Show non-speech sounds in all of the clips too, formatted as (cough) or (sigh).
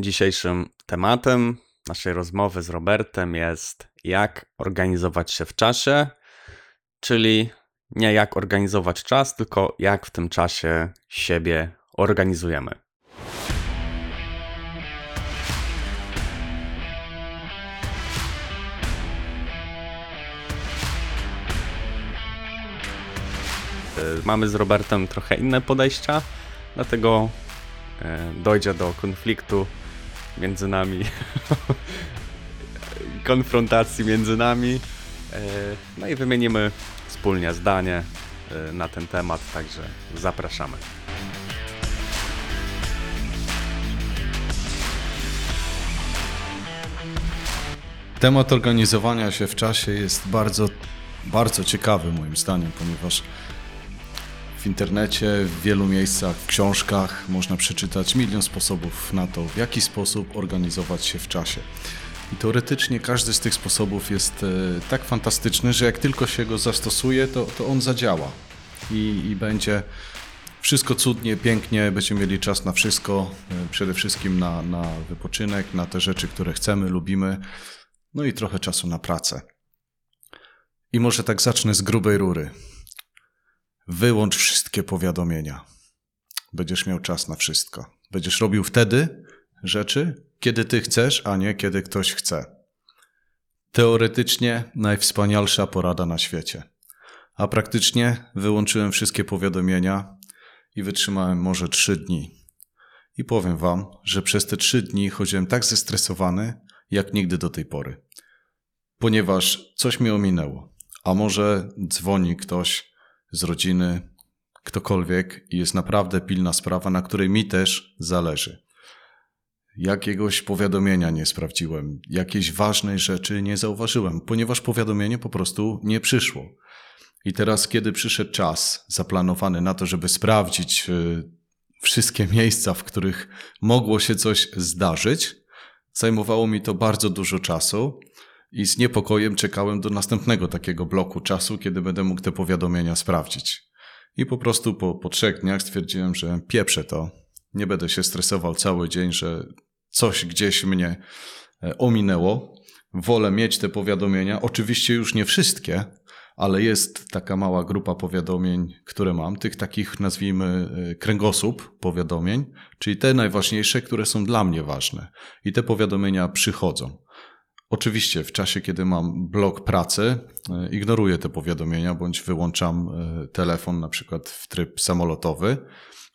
Dzisiejszym tematem naszej rozmowy z Robertem jest jak organizować się w czasie, czyli nie jak organizować czas, tylko jak w tym czasie siebie organizujemy. Y, mamy z Robertem trochę inne podejścia, dlatego y, dojdzie do konfliktu między nami, konfrontacji między nami. Y, no i wymienimy wspólnie zdanie na ten temat, także zapraszamy. Temat organizowania się w czasie jest bardzo, bardzo ciekawy moim zdaniem, ponieważ w internecie, w wielu miejscach, w książkach można przeczytać milion sposobów na to, w jaki sposób organizować się w czasie. I teoretycznie każdy z tych sposobów jest e, tak fantastyczny, że jak tylko się go zastosuje, to, to on zadziała I, i będzie wszystko cudnie, pięknie, będziemy mieli czas na wszystko, e, przede wszystkim na, na wypoczynek, na te rzeczy, które chcemy, lubimy, no i trochę czasu na pracę. I może tak zacznę z grubej rury. Wyłącz wszystkie powiadomienia. Będziesz miał czas na wszystko. Będziesz robił wtedy rzeczy, kiedy ty chcesz, a nie kiedy ktoś chce. Teoretycznie najwspanialsza porada na świecie. A praktycznie wyłączyłem wszystkie powiadomienia i wytrzymałem może trzy dni. I powiem wam, że przez te trzy dni chodziłem tak zestresowany, jak nigdy do tej pory. Ponieważ coś mi ominęło. A może dzwoni ktoś, z rodziny, ktokolwiek i jest naprawdę pilna sprawa, na której mi też zależy. Jakiegoś powiadomienia nie sprawdziłem, jakiejś ważnej rzeczy nie zauważyłem, ponieważ powiadomienie po prostu nie przyszło. I teraz, kiedy przyszedł czas zaplanowany na to, żeby sprawdzić y, wszystkie miejsca, w których mogło się coś zdarzyć, zajmowało mi to bardzo dużo czasu i z niepokojem czekałem do następnego takiego bloku czasu, kiedy będę mógł te powiadomienia sprawdzić. I po prostu po, po trzech dniach stwierdziłem, że pieprzę to. Nie będę się stresował cały dzień, że coś gdzieś mnie e, ominęło. Wolę mieć te powiadomienia. Oczywiście już nie wszystkie, ale jest taka mała grupa powiadomień, które mam, tych takich nazwijmy e, kręgosłup powiadomień, czyli te najważniejsze, które są dla mnie ważne. I te powiadomienia przychodzą. Oczywiście w czasie, kiedy mam blok pracy, e, ignoruję te powiadomienia bądź wyłączam e, telefon na przykład w tryb samolotowy,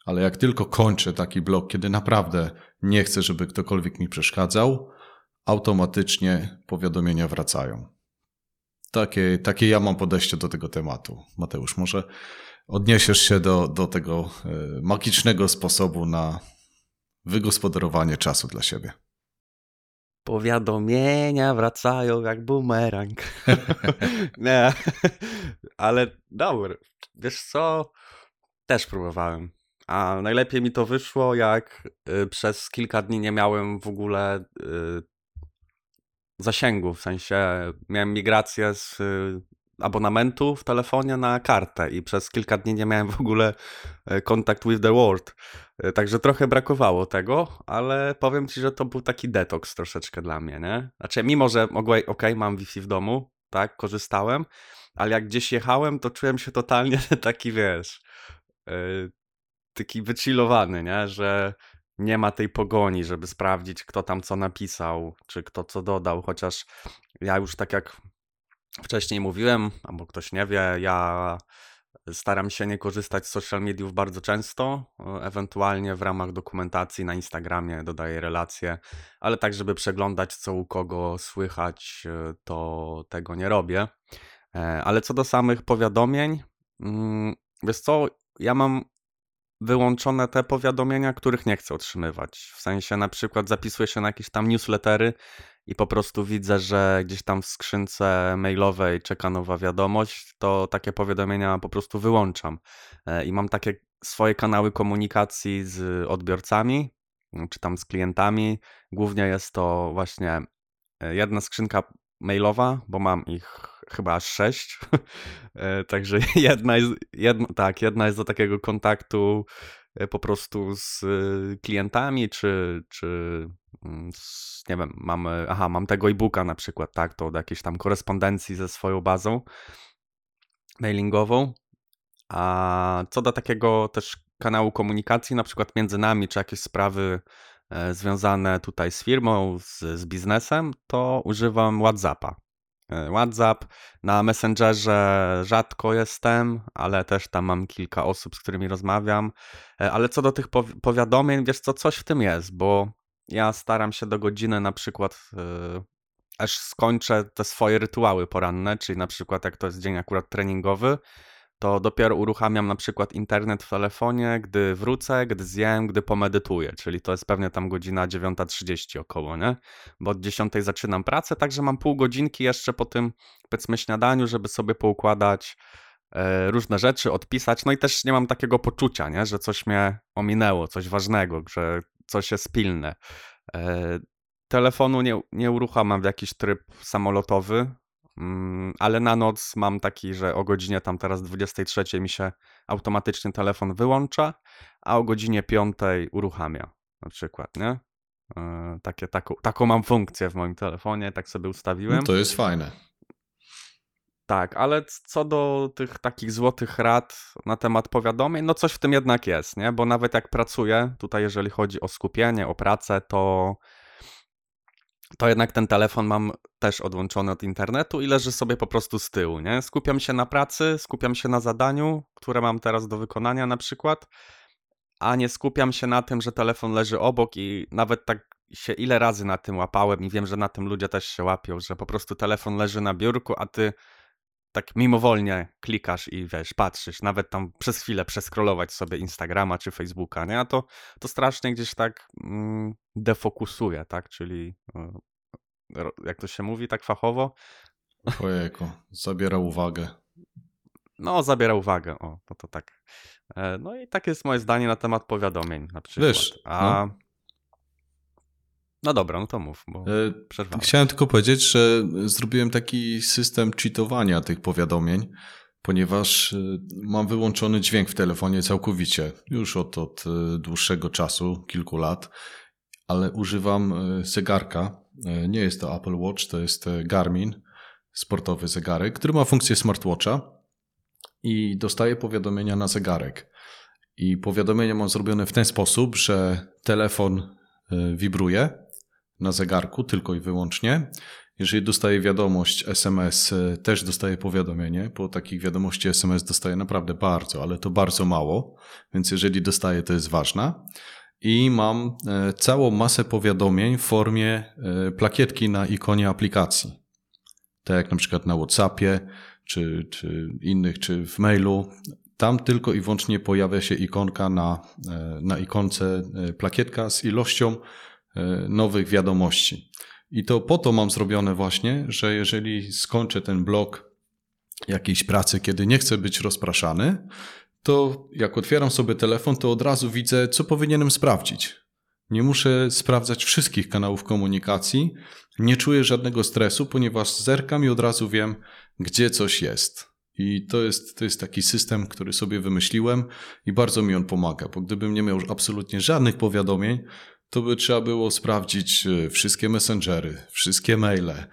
ale jak tylko kończę taki blok, kiedy naprawdę nie chcę, żeby ktokolwiek mi przeszkadzał, automatycznie powiadomienia wracają. Takie, takie ja mam podejście do tego tematu. Mateusz, może odniesiesz się do, do tego e, magicznego sposobu na wygospodarowanie czasu dla siebie. Powiadomienia wracają jak bumerang. (laughs) Nie, ale dobry. Wiesz co? Też próbowałem. A najlepiej mi to wyszło, jak y, przez kilka dni nie miałem w ogóle y, zasięgu. W sensie miałem migrację z y, abonamentu w telefonie na kartę i przez kilka dni nie miałem w ogóle kontakt with the world. E, także trochę brakowało tego, ale powiem ci, że to był taki detoks troszeczkę dla mnie, nie? Znaczy, mimo że mogłem, ok, mam Wi-Fi w domu, tak, korzystałem, ale jak gdzieś jechałem, to czułem się totalnie taki, wiesz, yy, taki wychillowany, nie? Że nie ma tej pogoni, żeby sprawdzić, kto tam co napisał, czy kto co dodał, chociaż ja już tak jak wcześniej mówiłem, albo ktoś nie wie, ja Staram się nie korzystać z social mediów bardzo często, ewentualnie w ramach dokumentacji na Instagramie dodaję relacje, ale tak, żeby przeglądać co u kogo słychać, e, to tego nie robię. E, ale co do samych powiadomień, mm, wiesz co, ja mam wyłączone te powiadomienia, których nie chcę otrzymywać. W sensie na przykład zapisuję się na jakieś tam newslettery i po prostu widzę, że gdzieś tam w skrzynce mailowej czeka nowa wiadomość, to takie powiadomienia po prostu wyłączam. E, I mam takie swoje kanały komunikacji z odbiorcami, czy tam z klientami. Głównie jest to właśnie e, jedna skrzynka mailowa, bo mam ich chyba aż sześć. (laughs) E, także (laughs) jedna jest, tak, jedna jest do takiego kontaktu e, po prostu z e, klientami, czy, czy mm, z, nie wiem, mamy, aha, mam tego e-booka na przykład, tak, to do jakiejś tam korespondencji ze swoją bazą mailingową. A co do takiego też kanału komunikacji, na przykład między nami, czy jakieś sprawy związane tutaj z firmą, z, z biznesem, to używam WhatsAppa. E, WhatsApp na Messengerze rzadko jestem, ale też tam mam kilka osób, z którymi rozmawiam. E, Ale co do tych powi- powiadomień, wiesz co, coś w tym jest, bo ja staram się do godziny na przykład, e, aż skończę te swoje rytuały poranne, czyli na przykład jak to jest dzień akurat treningowy, to dopiero uruchamiam na przykład internet w telefonie, gdy wrócę, gdy zjem, gdy pomedytuję, czyli to jest pewnie tam godzina 9.30 około, nie? Bo od 10 zaczynam pracę, także mam pół godzinki jeszcze po tym, powiedzmy, śniadaniu, żeby sobie poukładać e, różne rzeczy, odpisać, no i też nie mam takiego poczucia, nie? Że coś mnie ominęło, coś ważnego, że coś jest pilne. E, telefonu nie, nie uruchamiam w jakiś tryb samolotowy, ale na noc mam taki, że o godzinie tam teraz 23 mi się automatycznie telefon wyłącza, a o godzinie 5 uruchamia na przykład, nie? E, Takie, taką, taką mam funkcję w moim telefonie, tak sobie ustawiłem. No to jest fajne. Tak, ale co do tych takich złotych rad na temat powiadomień, no coś w tym jednak jest, nie? Bo nawet jak pracuję, tutaj jeżeli chodzi o skupienie, o pracę, to to jednak ten telefon mam też odłączony od internetu i leży sobie po prostu z tyłu, nie? Skupiam się na pracy, skupiam się na zadaniu, które mam teraz do wykonania na przykład, a nie skupiam się na tym, że telefon leży obok i nawet tak się ile razy na tym łapałem i wiem, że na tym ludzie też się łapią, że po prostu telefon leży na biurku, a ty tak mimowolnie klikasz i wiesz, patrzysz, nawet tam przez chwilę przeskrolować sobie Instagrama czy Facebooka, nie? A to, to strasznie gdzieś tak mm, defokusuje, tak? Czyli ro- jak to się mówi tak fachowo? Ojejku, zabiera uwagę. No, zabiera uwagę, o, to to tak. E, No i tak jest moje zdanie na temat powiadomień na przykład. Wiesz, A... No dobra, no to mów, bo E, przerwałem. Chciałem tylko powiedzieć, że zrobiłem taki system cheatowania tych powiadomień, ponieważ e, mam wyłączony dźwięk w telefonie całkowicie, już od, od e, dłuższego czasu, kilku lat, ale używam zegarka. Nie jest to Apple Watch, to jest Garmin, sportowy zegarek, który ma funkcję smartwatcha i dostaję powiadomienia na zegarek. I powiadomienia mam zrobione w ten sposób, że telefon wibruje na zegarku tylko i wyłącznie. Jeżeli dostaję wiadomość SMS, e, też dostaję powiadomienie, bo takich wiadomości SMS dostaję naprawdę bardzo, ale to bardzo mało, więc jeżeli dostaję, to jest ważne. I mam e, całą masę powiadomień w formie e, plakietki na ikonie aplikacji. Tak jak na przykład na WhatsAppie, czy, czy innych, czy w mailu. Tam tylko i wyłącznie pojawia się ikonka na, na ikonce plakietka z ilością nowych wiadomości. I to po to mam zrobione właśnie, że jeżeli skończę ten blok jakiejś pracy, kiedy nie chcę być rozpraszany, to jak otwieram sobie telefon, to od razu widzę, co powinienem sprawdzić. Nie muszę sprawdzać wszystkich kanałów komunikacji, nie czuję żadnego stresu, ponieważ zerkam i od razu wiem, gdzie coś jest. I to jest, to jest taki system, który sobie wymyśliłem i bardzo mi on pomaga, bo gdybym nie miał absolutnie żadnych powiadomień, to by trzeba było sprawdzić e, wszystkie messengery, wszystkie maile, e,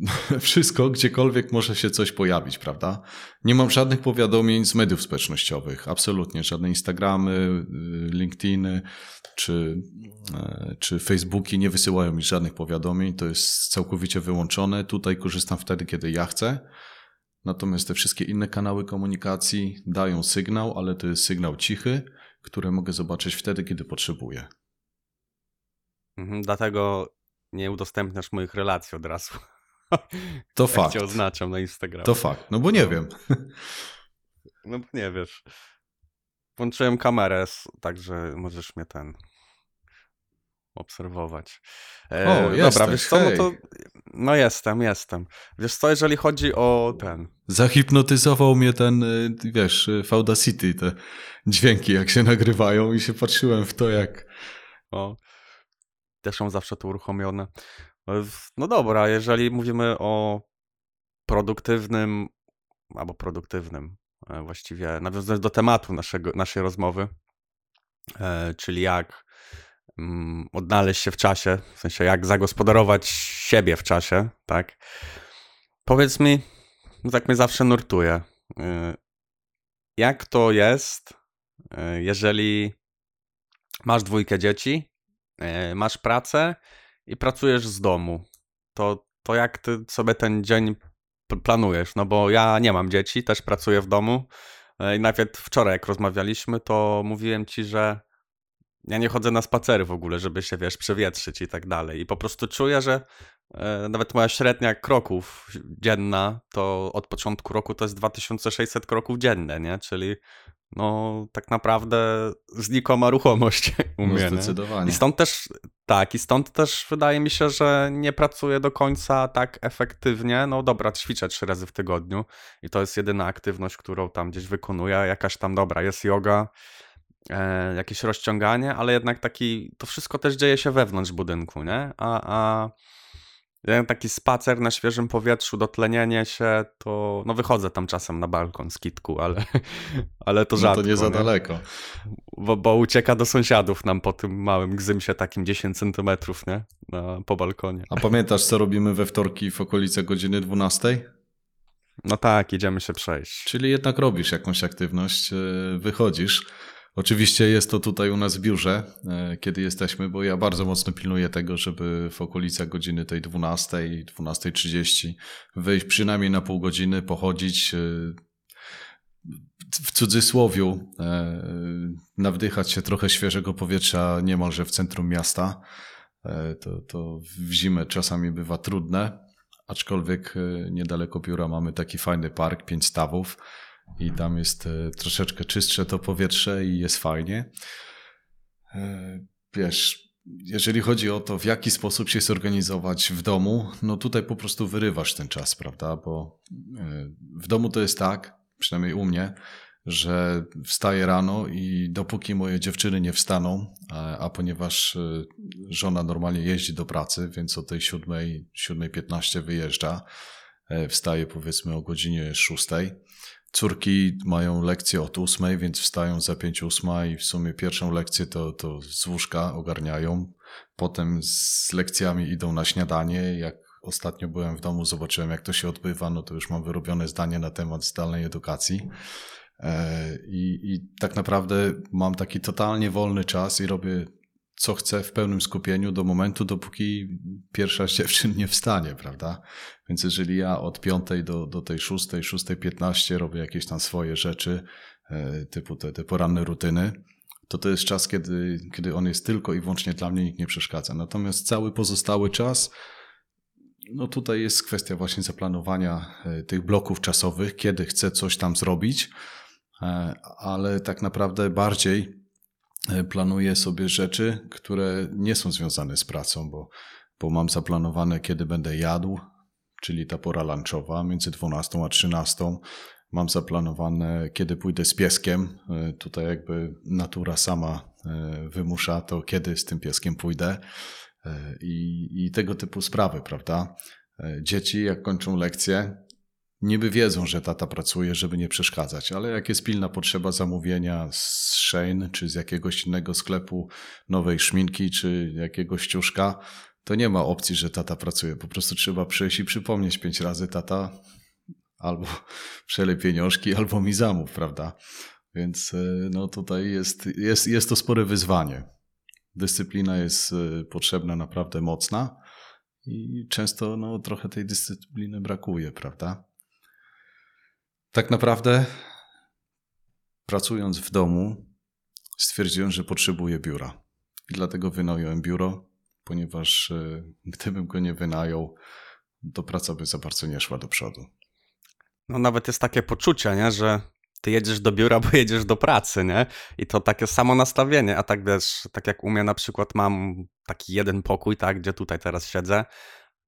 (laughs) wszystko, gdziekolwiek może się coś pojawić, prawda? Nie mam żadnych powiadomień z mediów społecznościowych, absolutnie. Żadne Instagramy, y, LinkedIny czy, e, czy Facebooki nie wysyłają mi żadnych powiadomień. To jest całkowicie wyłączone. Tutaj korzystam wtedy, kiedy ja chcę. Natomiast te wszystkie inne kanały komunikacji dają sygnał, ale to jest sygnał cichy, który mogę zobaczyć wtedy, kiedy potrzebuję. Mhm, dlatego nie udostępniasz moich relacji od razu. (laughs) To Jak fakt. cię oznaczam na Instagramie. To fakt. No bo nie wiem. (laughs) No bo nie wiesz. Włączyłem kamerę, także możesz mnie ten obserwować. E, O, dobra, jesteś, wiesz co, no to no jestem, jestem. Wiesz co, jeżeli chodzi o ten, Zahipnotyzował mnie ten, y, wiesz, y, w Audacity, te dźwięki, jak się nagrywają i się patrzyłem w to, jak... o, też mam zawsze to uruchomione. No dobra, jeżeli mówimy o produktywnym, albo produktywnym, e, właściwie nawiązując do tematu naszego, naszej rozmowy, e, czyli jak mm, odnaleźć się w czasie, w sensie jak zagospodarować siebie w czasie, tak? Powiedz mi, tak mnie zawsze nurtuje, e, jak to jest, jeżeli masz dwójkę dzieci, masz pracę i pracujesz z domu, to, to jak ty sobie ten dzień planujesz? No bo ja nie mam dzieci, też pracuję w domu. E, I nawet wczoraj, jak rozmawialiśmy, to mówiłem ci, że ja nie chodzę na spacery w ogóle, żeby się, wiesz, przewietrzyć i tak dalej. I po prostu czuję, że e, nawet moja średnia kroków dzienna, to od początku roku to jest 2600 kroków dzienne, nie? Czyli no tak naprawdę znikoma ruchomość u No mnie, nie? zdecydowanie. I stąd też, tak, i stąd też wydaje mi się, że nie pracuję do końca tak efektywnie. No dobra, ćwiczę trzy razy w tygodniu i to jest jedyna aktywność, którą tam gdzieś wykonuję. Jakaś tam, dobra, jest yoga, e, jakieś rozciąganie, ale jednak taki, to wszystko też dzieje się wewnątrz budynku, nie? A, a taki spacer na świeżym powietrzu, dotlenienie się, to no wychodzę tam czasem na balkon z kitku, ale, (laughs) ale to No rzadko. to nie za daleko. Bo, bo ucieka do sąsiadów nam po tym małym gzymsie takim 10 centymetrów, nie? Na, po balkonie. A pamiętasz, co robimy we wtorki w okolice godziny 12? No tak, idziemy się przejść. Czyli jednak robisz jakąś aktywność, e, wychodzisz. Oczywiście jest to tutaj u nas w biurze, e, kiedy jesteśmy, bo ja bardzo mocno pilnuję tego, żeby w okolicach godziny tej 12, 12.30 wyjść przynajmniej na pół godziny, pochodzić, e, w cudzysłowiu, e, nawdychać się trochę świeżego powietrza niemalże w centrum miasta. To, to w zimę czasami bywa trudne, aczkolwiek niedaleko biura mamy taki fajny park, pięć stawów i tam jest e, troszeczkę czystsze to powietrze i jest fajnie. E, Wiesz, jeżeli chodzi o to, w jaki sposób się zorganizować w domu, no tutaj po prostu wyrywasz ten czas, prawda? Bo e, w domu to jest tak, przynajmniej u mnie, że wstaję rano i dopóki moje dziewczyny nie wstaną, a, a ponieważ żona normalnie jeździ do pracy, więc o tej 7, 7.15 wyjeżdża, wstaje powiedzmy o godzinie 6. Córki mają lekcję od 8, więc wstają za 5.08 i w sumie pierwszą lekcję to, to z łóżka ogarniają. Potem z lekcjami idą na śniadanie. Jak ostatnio byłem w domu, zobaczyłem jak to się odbywa, no to już mam wyrobione zdanie na temat zdalnej edukacji. E, I, I tak naprawdę mam taki totalnie wolny czas i robię co chcę w pełnym skupieniu do momentu, dopóki pierwsza z dziewczyn nie wstanie, prawda? Więc jeżeli ja od 5 do, do tej 6, 6.15 robię jakieś tam swoje rzeczy, e, typu te, te poranne rutyny, to to jest czas, kiedy, kiedy on jest tylko i wyłącznie dla mnie, nikt nie przeszkadza. Natomiast cały pozostały czas, no tutaj jest kwestia właśnie zaplanowania e, tych bloków czasowych, kiedy chcę coś tam zrobić, e, ale tak naprawdę bardziej planuję sobie rzeczy, które nie są związane z pracą, bo, bo mam zaplanowane, kiedy będę jadł, czyli ta pora lunchowa między 12 a 13. Mam zaplanowane, kiedy pójdę z pieskiem. E, Tutaj jakby natura sama e, wymusza to, kiedy z tym pieskiem pójdę. E, I, I tego typu sprawy, prawda? E, Dzieci, jak kończą lekcje, niby wiedzą, że tata pracuje, żeby nie przeszkadzać, ale jak jest pilna potrzeba zamówienia z Shein czy z jakiegoś innego sklepu nowej szminki czy jakiegoś ciuszka, to nie ma opcji, że tata pracuje. Po prostu trzeba przyjść i przypomnieć pięć razy tata albo (laughs) przelej pieniążki, albo mi zamów, prawda? Więc e, no tutaj jest, jest, jest to spore wyzwanie. Dyscyplina jest e, potrzebna naprawdę mocna i często no, trochę tej dyscypliny brakuje, prawda? Tak naprawdę pracując w domu stwierdziłem, że potrzebuję biura. I dlatego wynająłem biuro, ponieważ e, gdybym go nie wynajął, to praca by za bardzo nie szła do przodu. No nawet jest takie poczucie, nie, że ty jedziesz do biura, (laughs) bo jedziesz do pracy, nie? I to takie samo nastawienie, a tak wiesz, tak jak u mnie na przykład mam taki jeden pokój, tak, gdzie tutaj teraz siedzę,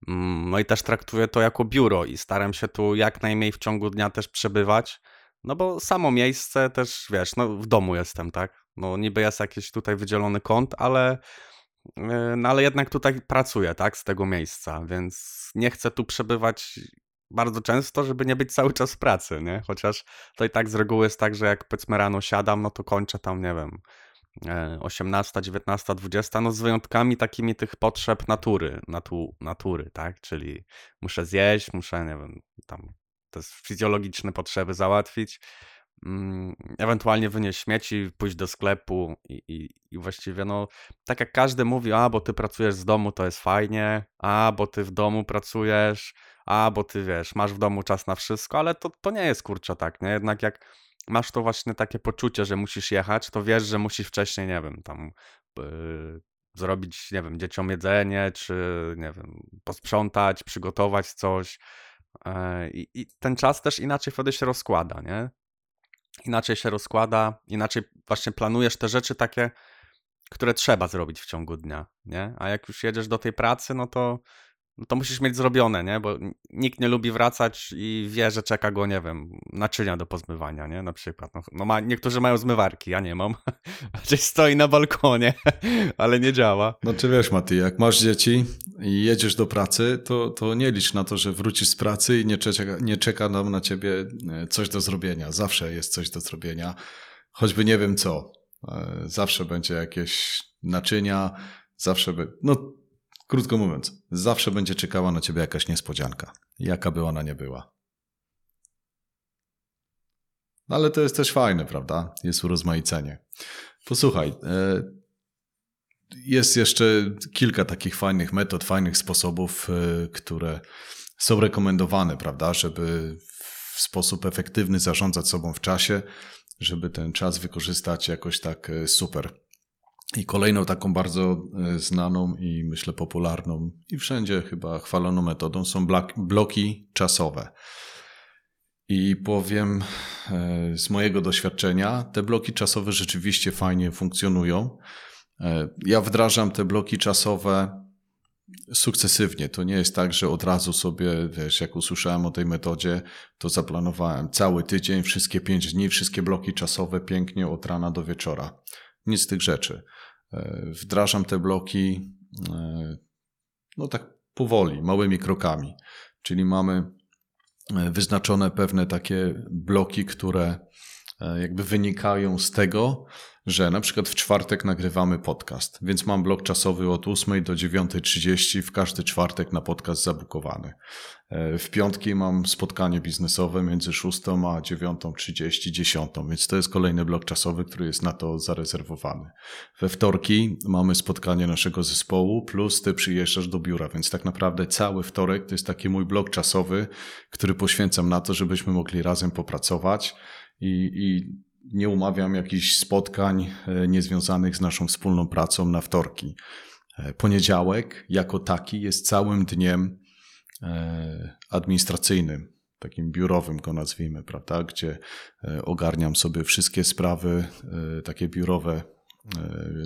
no i też traktuję to jako biuro i staram się tu jak najmniej w ciągu dnia też przebywać, no bo samo miejsce też, wiesz, no w domu jestem, tak? No niby jest jakiś tutaj wydzielony kąt, ale, yy, no ale jednak tutaj pracuję, tak, z tego miejsca, więc nie chcę tu przebywać bardzo często, żeby nie być cały czas w pracy, nie? Chociaż to i tak z reguły jest tak, że jak powiedzmy rano siadam, no to kończę tam, nie wiem, 18, 19, 20, no z wyjątkami takimi tych potrzeb natury, natu, natury, tak? Czyli muszę zjeść, muszę, nie wiem, tam te fizjologiczne potrzeby załatwić, mm, ewentualnie wynieść śmieci, pójść do sklepu i, i, i właściwie, no, tak jak każdy mówi, a bo ty pracujesz z domu, to jest fajnie, a bo ty w domu pracujesz, a bo ty wiesz, masz w domu czas na wszystko, ale to, to nie jest kurczę tak, nie? Jednak jak masz to właśnie takie poczucie, że musisz jechać, to wiesz, że musisz wcześniej, nie wiem, tam yy, zrobić, nie wiem, dzieciom jedzenie, czy nie wiem, posprzątać, przygotować coś. Yy, I ten czas też inaczej wtedy się rozkłada, nie? Inaczej się rozkłada, inaczej właśnie planujesz te rzeczy takie, które trzeba zrobić w ciągu dnia, nie? A jak już jedziesz do tej pracy, no to no to musisz mieć zrobione, nie? Bo nikt nie lubi wracać i wie, że czeka go, nie wiem, naczynia do pozmywania, nie? Na przykład. No, no ma, niektórzy mają zmywarki, ja nie mam. (laughs) Gdzieś stoi na balkonie, (laughs) ale nie działa. No czy wiesz, Mati, jak masz dzieci i jedziesz do pracy, to, to nie licz na to, że wrócisz z pracy i nie czeka, nie czeka nam na ciebie e, coś do zrobienia. Zawsze jest coś do zrobienia, choćby nie wiem co. E, zawsze będzie jakieś naczynia, zawsze by... No Krótko mówiąc, zawsze będzie czekała na ciebie jakaś niespodzianka, jaka by ona nie była. No ale to jest też fajne, prawda? Jest urozmaicenie. Posłuchaj, e, jest jeszcze kilka takich fajnych metod, fajnych sposobów, e, które są rekomendowane, prawda, żeby w sposób efektywny zarządzać sobą w czasie, żeby ten czas wykorzystać jakoś tak e, super. I kolejną taką bardzo e, znaną i myślę popularną i wszędzie chyba chwaloną metodą są bloki czasowe. I powiem e, z mojego doświadczenia, te bloki czasowe rzeczywiście fajnie funkcjonują. E, ja wdrażam te bloki czasowe sukcesywnie. To nie jest tak, że od razu sobie, wiesz, jak usłyszałem o tej metodzie, to zaplanowałem cały tydzień, wszystkie pięć dni, wszystkie bloki czasowe pięknie od rana do wieczora. Nic z tych rzeczy. E, wdrażam te bloki e, no tak powoli, małymi krokami. Czyli mamy e, wyznaczone pewne takie bloki, które jakby wynikają z tego, że na przykład w czwartek nagrywamy podcast, więc mam blok czasowy od 8 do 9.30 w każdy czwartek na podcast zabukowany. E, w piątki mam spotkanie biznesowe między 6 a 9.30, 10, więc to jest kolejny blok czasowy, który jest na to zarezerwowany. We wtorki mamy spotkanie naszego zespołu, plus ty przyjeżdżasz do biura, więc tak naprawdę cały wtorek to jest taki mój blok czasowy, który poświęcam na to, żebyśmy mogli razem popracować i, i nie umawiam jakichś spotkań e, niezwiązanych z naszą wspólną pracą na wtorki. E, poniedziałek jako taki jest całym dniem e, administracyjnym, takim biurowym go nazwijmy, prawda, gdzie ogarniam sobie wszystkie sprawy takie biurowe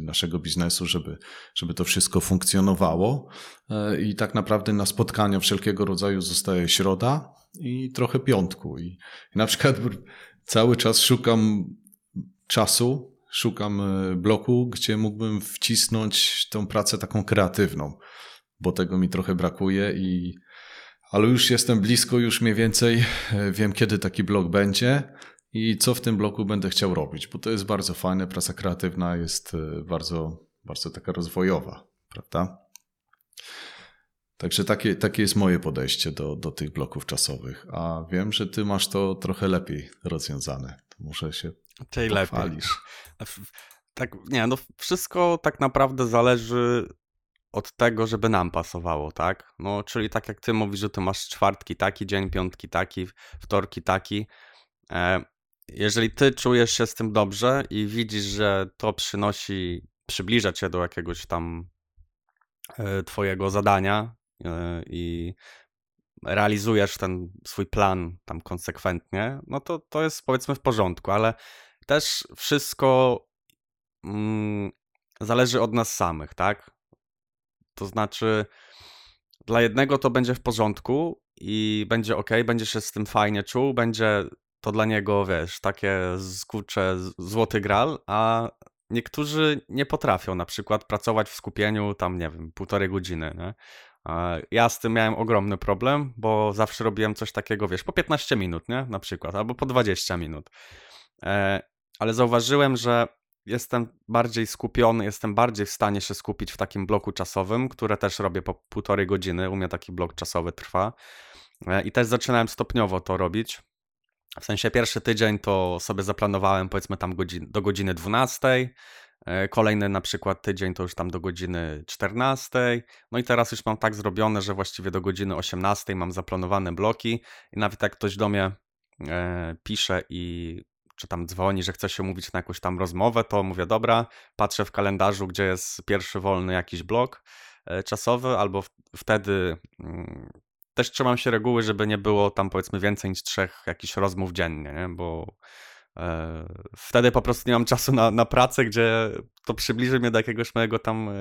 naszego biznesu, żeby, żeby to wszystko funkcjonowało. I tak naprawdę na spotkania wszelkiego rodzaju zostaje środa i trochę piątku. I, i na przykład cały czas szukam czasu, szukam e, bloku, gdzie mógłbym wcisnąć tą pracę taką kreatywną, bo tego mi trochę brakuje i ale już jestem blisko, już mniej więcej e, wiem, kiedy taki blok będzie i co w tym bloku będę chciał robić, bo to jest bardzo fajne, praca kreatywna jest e, bardzo, bardzo taka rozwojowa, prawda? Także takie, takie jest moje podejście do, do tych bloków czasowych. A wiem, że ty masz to trochę lepiej rozwiązane. To muszę się Czyli pochwalisz. lepiej. Tak, nie, no wszystko tak naprawdę zależy od tego, żeby nam pasowało, tak? No, czyli tak jak ty mówisz, że ty masz czwartki taki dzień, piątki taki, wtorki taki. E, jeżeli ty czujesz się z tym dobrze i widzisz, że to przynosi, przybliża cię do jakiegoś tam e, twojego zadania, i realizujesz ten swój plan tam konsekwentnie, no to to jest powiedzmy w porządku, ale też wszystko mm, zależy od nas samych, tak? To znaczy, dla jednego to będzie w porządku i będzie ok, będzie się z tym fajnie czuł, będzie to dla niego, wiesz, takie skurcze złoty gral, a niektórzy nie potrafią na przykład pracować w skupieniu tam, nie wiem, półtorej godziny, nie? Ja z tym miałem ogromny problem, bo zawsze robiłem coś takiego, wiesz, po 15 minut, nie? Na przykład, albo po 20 minut. E, ale zauważyłem, że jestem bardziej skupiony, jestem bardziej w stanie się skupić w takim bloku czasowym, które też robię po półtorej godziny. U mnie taki blok czasowy trwa. E, I też zaczynałem stopniowo to robić. W sensie pierwszy tydzień to sobie zaplanowałem powiedzmy tam godzin, do godziny 12. E, kolejny na przykład tydzień to już tam do godziny 14. No i teraz już mam tak zrobione, że właściwie do godziny 18 mam zaplanowane bloki i nawet jak ktoś do mnie e, pisze i czy tam dzwoni, że chce się umówić na jakąś tam rozmowę, to mówię, dobra, patrzę w kalendarzu, gdzie jest pierwszy wolny jakiś blok e, czasowy, albo wtedy mm, też trzymam się reguły, żeby nie było tam powiedzmy więcej niż trzech jakichś rozmów dziennie, nie? bo wtedy po prostu nie mam czasu na, na pracę, gdzie to przybliży mnie do jakiegoś mojego tam e,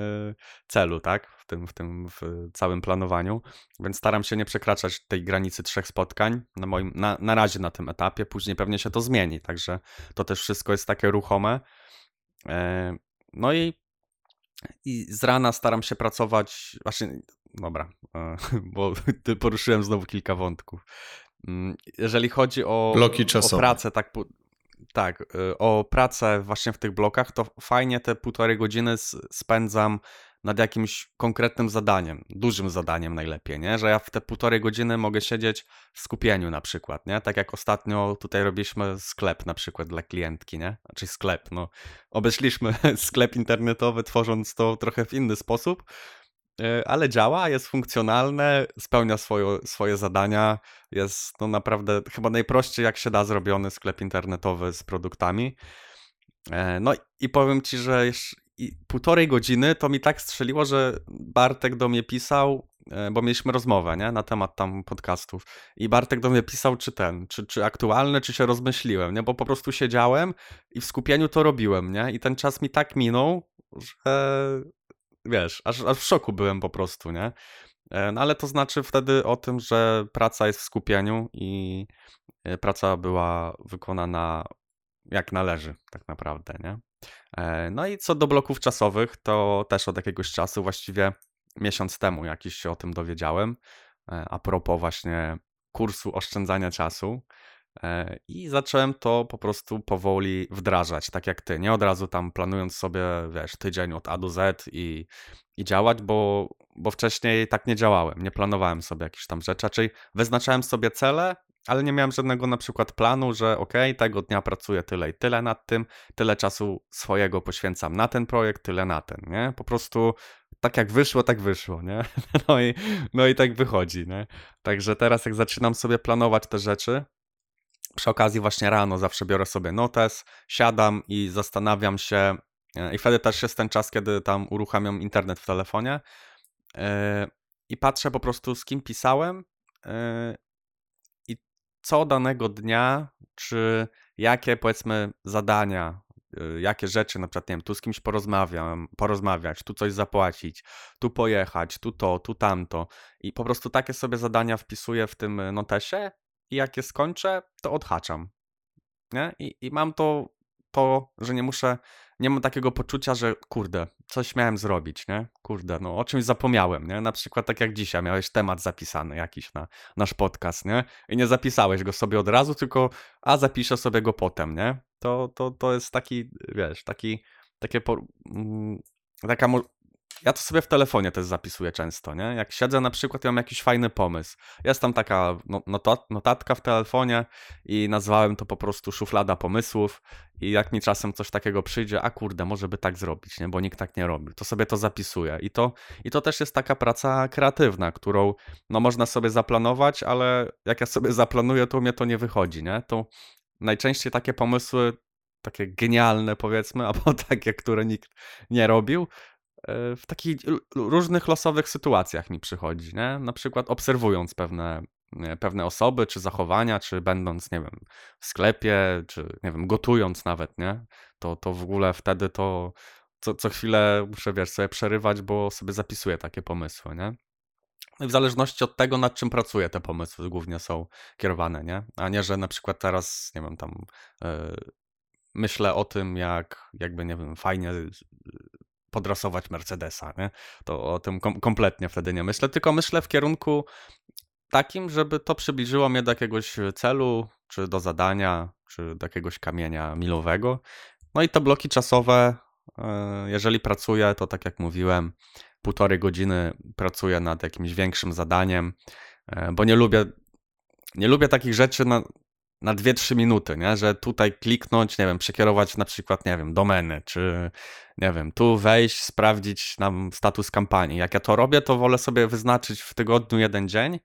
celu, tak? W tym, w tym w całym planowaniu. Więc staram się nie przekraczać tej granicy trzech spotkań na, moim, na, na razie na tym etapie. Później pewnie się to zmieni, także to też wszystko jest takie ruchome. E, no i, i z rana staram się pracować, właśnie, dobra, e, (laughs) bo poruszyłem znowu kilka wątków. Mm, jeżeli chodzi o, Bloki o pracę, tak, tak, y, o pracę właśnie w tych blokach, to fajnie te półtorej godziny spędzam nad jakimś konkretnym zadaniem, dużym zadaniem najlepiej, nie? Że ja w te półtorej godziny mogę siedzieć w skupieniu na przykład, nie? Tak jak ostatnio tutaj robiliśmy sklep na przykład dla klientki, nie? Znaczy sklep, no. Obeszliśmy (laughs) sklep internetowy, tworząc to trochę w inny sposób, ale działa, jest funkcjonalne, spełnia swoje, swoje zadania, jest no naprawdę chyba najprościej jak się da zrobiony sklep internetowy z produktami. E, No i powiem ci, że półtorej godziny to mi tak strzeliło, że Bartek do mnie pisał, e, bo mieliśmy rozmowę, nie, na temat tam podcastów i Bartek do mnie pisał, czy ten, czy, czy aktualne, czy się rozmyśliłem, nie, bo po prostu siedziałem i w skupieniu to robiłem, nie, i ten czas mi tak minął, że wiesz, aż, aż w szoku byłem po prostu, nie. E, No ale to znaczy wtedy o tym, że praca jest w skupieniu i e, praca była wykonana jak należy, tak naprawdę, nie? E, No i co do bloków czasowych, to też od jakiegoś czasu, właściwie miesiąc temu jakiś się o tym dowiedziałem, a propos właśnie kursu oszczędzania czasu. E, I zacząłem to po prostu powoli wdrażać, tak jak ty. Nie od razu tam planując sobie, wiesz, tydzień od A do Z i, i działać, bo, bo wcześniej tak nie działałem. Nie planowałem sobie jakichś tam rzeczy. Raczej wyznaczałem sobie cele, ale nie miałem żadnego na przykład planu, że ok, tego dnia pracuję tyle i tyle nad tym, tyle czasu swojego poświęcam na ten projekt, tyle na ten, nie? Po prostu tak jak wyszło, tak wyszło, nie? (laughs) No i, no i tak wychodzi, nie? Także teraz jak zaczynam sobie planować te rzeczy, przy okazji właśnie rano zawsze biorę sobie notes, siadam i zastanawiam się e, i wtedy też jest ten czas, kiedy tam uruchamiam internet w telefonie e, i patrzę po prostu z kim pisałem e, i co danego dnia, czy jakie powiedzmy zadania, jakie rzeczy, na przykład nie wiem, tu z kimś porozmawiam, porozmawiać, tu coś zapłacić, tu pojechać, tu to, tu tamto i po prostu takie sobie zadania wpisuję w tym notesie i jak je skończę, to odhaczam. Nie? I, I mam to, to, że nie muszę, nie mam takiego poczucia, że kurde, coś miałem zrobić, nie? Kurde, no o czymś zapomniałem, nie? Na przykład tak jak dzisiaj, miałeś temat zapisany jakiś na nasz podcast, nie? I nie zapisałeś go sobie od razu, tylko a zapiszę sobie go potem, nie? To, to, to jest taki, wiesz, taki, takie, po, mm, taka, ja to sobie w telefonie też zapisuję często, nie? Jak siedzę na przykład i mam jakiś fajny pomysł. Jest tam taka no- nota- notatka w telefonie i nazwałem to po prostu szuflada pomysłów i jak mi czasem coś takiego przyjdzie, a kurde, może by tak zrobić, nie? Bo nikt tak nie robi, to sobie to zapisuję. I to, I to też jest taka praca kreatywna, którą no można sobie zaplanować, ale jak ja sobie zaplanuję, to u mnie to nie wychodzi, nie? To najczęściej takie pomysły, takie genialne powiedzmy, (laughs) albo takie, które nikt nie robił, w takich różnych losowych sytuacjach mi przychodzi, nie? Na przykład obserwując pewne, nie, pewne osoby, czy zachowania, czy będąc, nie wiem, w sklepie, czy nie wiem, gotując nawet, nie? To, to w ogóle wtedy to co, co chwilę muszę, wiesz, sobie przerywać, bo sobie zapisuję takie pomysły, nie? No i w zależności od tego, nad czym pracuję, te pomysły głównie są kierowane, nie? A nie, że na przykład teraz, nie wiem, tam e, myślę o tym, jak jakby, nie wiem, fajnie podrasować Mercedesa, nie? To o tym kom kompletnie wtedy nie myślę, tylko myślę w kierunku takim, żeby to przybliżyło mnie do jakiegoś celu, czy do zadania, czy do jakiegoś kamienia milowego No i te bloki czasowe, e, jeżeli pracuję, to tak jak mówiłem, półtorej godziny pracuję nad jakimś większym zadaniem, e, bo nie lubię, nie lubię takich rzeczy na, na 2-3 minuty, nie? że tutaj kliknąć, nie wiem, przekierować na przykład, nie wiem, domeny, czy nie wiem, tu wejść, sprawdzić nam status kampanii. Jak ja to robię, to wolę sobie wyznaczyć w tygodniu jeden dzień,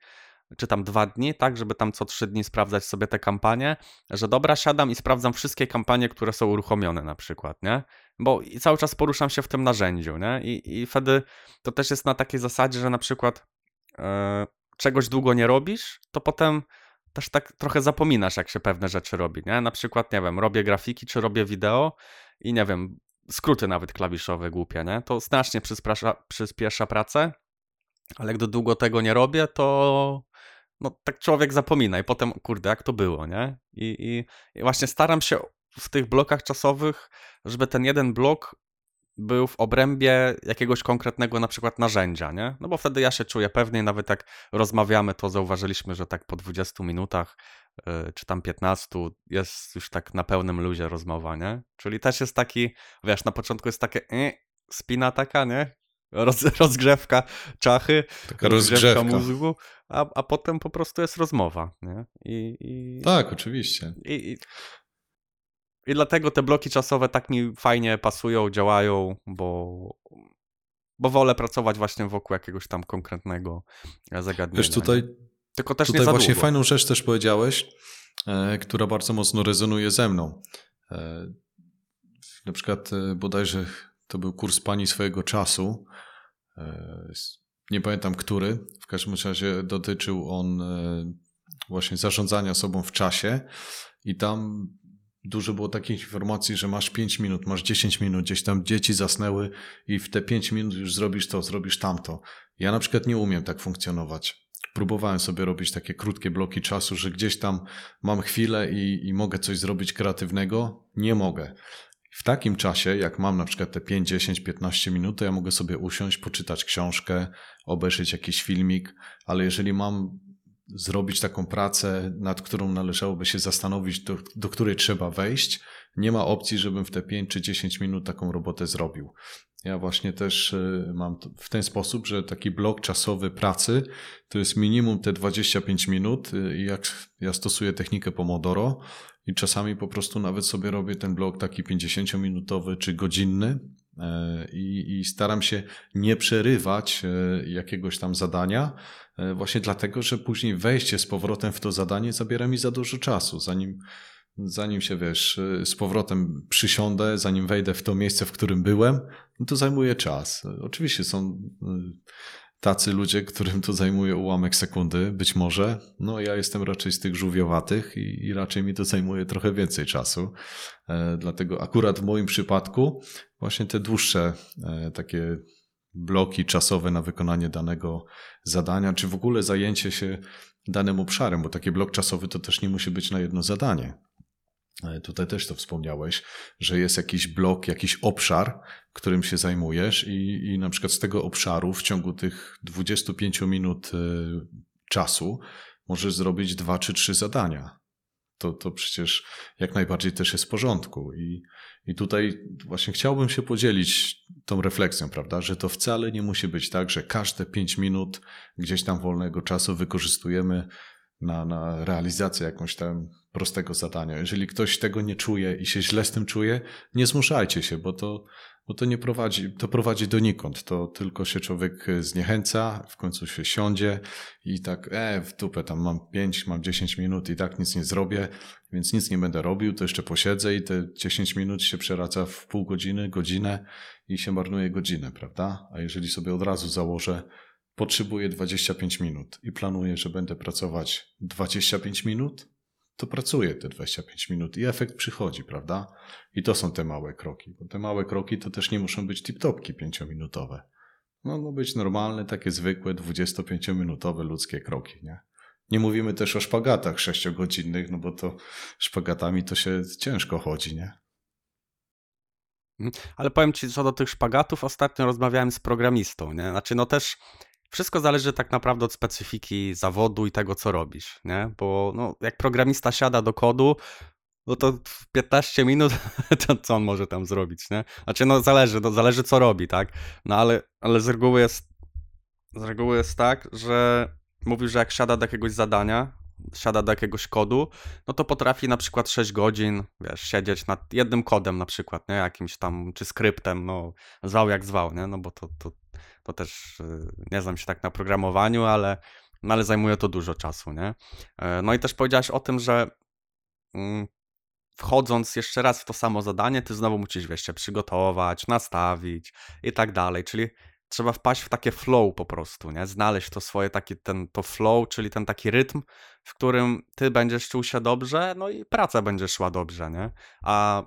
czy tam dwa dni, tak, żeby tam co trzy dni sprawdzać sobie te kampanie, że dobra, siadam i sprawdzam wszystkie kampanie, które są uruchomione na przykład, nie? Bo i cały czas poruszam się w tym narzędziu, nie? I, i wtedy to też jest na takiej zasadzie, że na przykład e, czegoś długo nie robisz, to potem też tak trochę zapominasz, jak się pewne rzeczy robi, nie? Na przykład, nie wiem, robię grafiki, czy robię wideo i nie wiem, skróty nawet klawiszowe głupie, nie? To znacznie przyspiesza, przyspiesza pracę, ale gdy długo tego nie robię, to no tak człowiek zapomina i potem, kurde, jak to było, nie? I, i, i właśnie staram się w tych blokach czasowych, żeby ten jeden blok był w obrębie jakiegoś konkretnego na przykład narzędzia, nie? No bo wtedy ja się czuję pewniej, nawet jak rozmawiamy, to zauważyliśmy, że tak po 20 minutach yy, czy tam 15 jest już tak na pełnym luzie rozmowa, nie? Czyli też jest taki, wiesz, na początku jest takie yy, spina taka, nie? Roz, (laughs) rozgrzewka czachy, Taka rozgrzewka, mózgu, a, a potem po prostu jest rozmowa, nie? I, i, Tak, oczywiście. i, i, I dlatego te bloki czasowe tak mi fajnie pasują, działają, bo, bo wolę pracować właśnie wokół jakiegoś tam konkretnego zagadnienia. Wiesz, tutaj, Tylko też tutaj właśnie długo. fajną rzecz też powiedziałeś, e, która bardzo mocno rezonuje ze mną. E, na przykład e, bodajże to był kurs pani swojego czasu. E, nie pamiętam który. W każdym razie dotyczył on e, właśnie zarządzania sobą w czasie i tam dużo było takich informacji, że masz 5 minut, masz 10 minut, gdzieś tam dzieci zasnęły i w te 5 minut już zrobisz to, zrobisz tamto. Ja na przykład nie umiem tak funkcjonować. Próbowałem sobie robić takie krótkie bloki czasu, że gdzieś tam mam chwilę i, i mogę coś zrobić kreatywnego. Nie mogę. W takim czasie, jak mam na przykład te 5, 10, 15 minut, to ja mogę sobie usiąść, poczytać książkę, obejrzeć jakiś filmik, ale jeżeli mam zrobić taką pracę, nad którą należałoby się zastanowić, do, do której trzeba wejść, nie ma opcji, żebym w te 5 czy 10 minut taką robotę zrobił. Ja właśnie też y, mam w ten sposób, że taki blok czasowy pracy to jest minimum te 25 minut y, jak ja stosuję technikę Pomodoro i czasami po prostu nawet sobie robię ten blok taki 50-minutowy czy godzinny i, i staram się nie przerywać e, jakiegoś tam zadania, e, właśnie dlatego, że później wejście z powrotem w to zadanie zabiera mi za dużo czasu, zanim zanim się wiesz, z powrotem przysiądę, zanim wejdę w to miejsce, w którym byłem, no to zajmuje czas. Oczywiście są tacy ludzie, którym to zajmuje ułamek sekundy, być może. No ja jestem raczej z tych żółwiowatych i, i raczej mi to zajmuje trochę więcej czasu. E, dlatego akurat w moim przypadku właśnie te dłuższe e, takie bloki czasowe na wykonanie danego zadania, czy w ogóle zajęcie się danym obszarem, bo taki blok czasowy to też nie musi być na jedno zadanie. E, Tutaj też to wspomniałeś, że jest jakiś blok, jakiś obszar, którym się zajmujesz, i, i na przykład z tego obszaru w ciągu tych 25 minut e, czasu możesz zrobić dwa czy trzy zadania. To, to przecież jak najbardziej też jest w porządku. I, I tutaj właśnie chciałbym się podzielić tą refleksją, prawda, że to wcale nie musi być tak, że każde 5 minut gdzieś tam wolnego czasu wykorzystujemy na, na realizację jakąś tam prostego zadania. Jeżeli ktoś tego nie czuje i się źle z tym czuje, nie zmuszajcie się, bo to, bo to nie prowadzi, to prowadzi donikąd. To tylko się człowiek zniechęca, w końcu się siądzie i tak, e, w dupę, tam mam 5, mam 10 minut i tak nic nie zrobię, więc nic nie będę robił, to jeszcze posiedzę i te 10 minut się przeraca w pół godziny, godzinę i się marnuje godzinę, prawda? A jeżeli sobie od razu założę, potrzebuję 25 minut i planuję, że będę pracować 25 minut, to pracuję te 25 minut i efekt przychodzi, prawda? I to są te małe kroki, bo te małe kroki to też nie muszą być tip-topki 5-minutowe. Mogą być normalne, takie zwykłe 25-minutowe ludzkie kroki, nie? Nie mówimy też o szpagatach 6-godzinnych, no bo to szpagatami to się ciężko chodzi, nie? Ale powiem ci, co do tych szpagatów, ostatnio rozmawiałem z programistą, nie? Znaczy, no też wszystko zależy tak naprawdę od specyfiki zawodu i tego, co robisz, nie? Bo no, jak programista siada do kodu, no to w 15 minut (laughs) to co on może tam zrobić, nie? Znaczy, no zależy, no, zależy co robi, tak? No ale, ale z reguły jest z reguły jest tak, że mówił, że jak siada do jakiegoś zadania, siada do jakiegoś kodu, no to potrafi na przykład 6 godzin, wiesz, siedzieć nad jednym kodem na przykład, nie? Jakimś tam, czy skryptem, no zwał jak zwał, nie? No bo to, to, to też y, nie znam się tak na programowaniu, ale, no ale zajmuje to dużo czasu, nie? E, no i też powiedziałeś o tym, że mm, wchodząc jeszcze raz w to samo zadanie, ty znowu musisz, wiesz, się przygotować, nastawić i tak dalej, czyli trzeba wpaść w takie flow po prostu, nie? Znaleźć to swoje taki, ten, to flow, czyli ten taki rytm, w którym ty będziesz czuł się dobrze, no i praca będzie szła dobrze, nie? A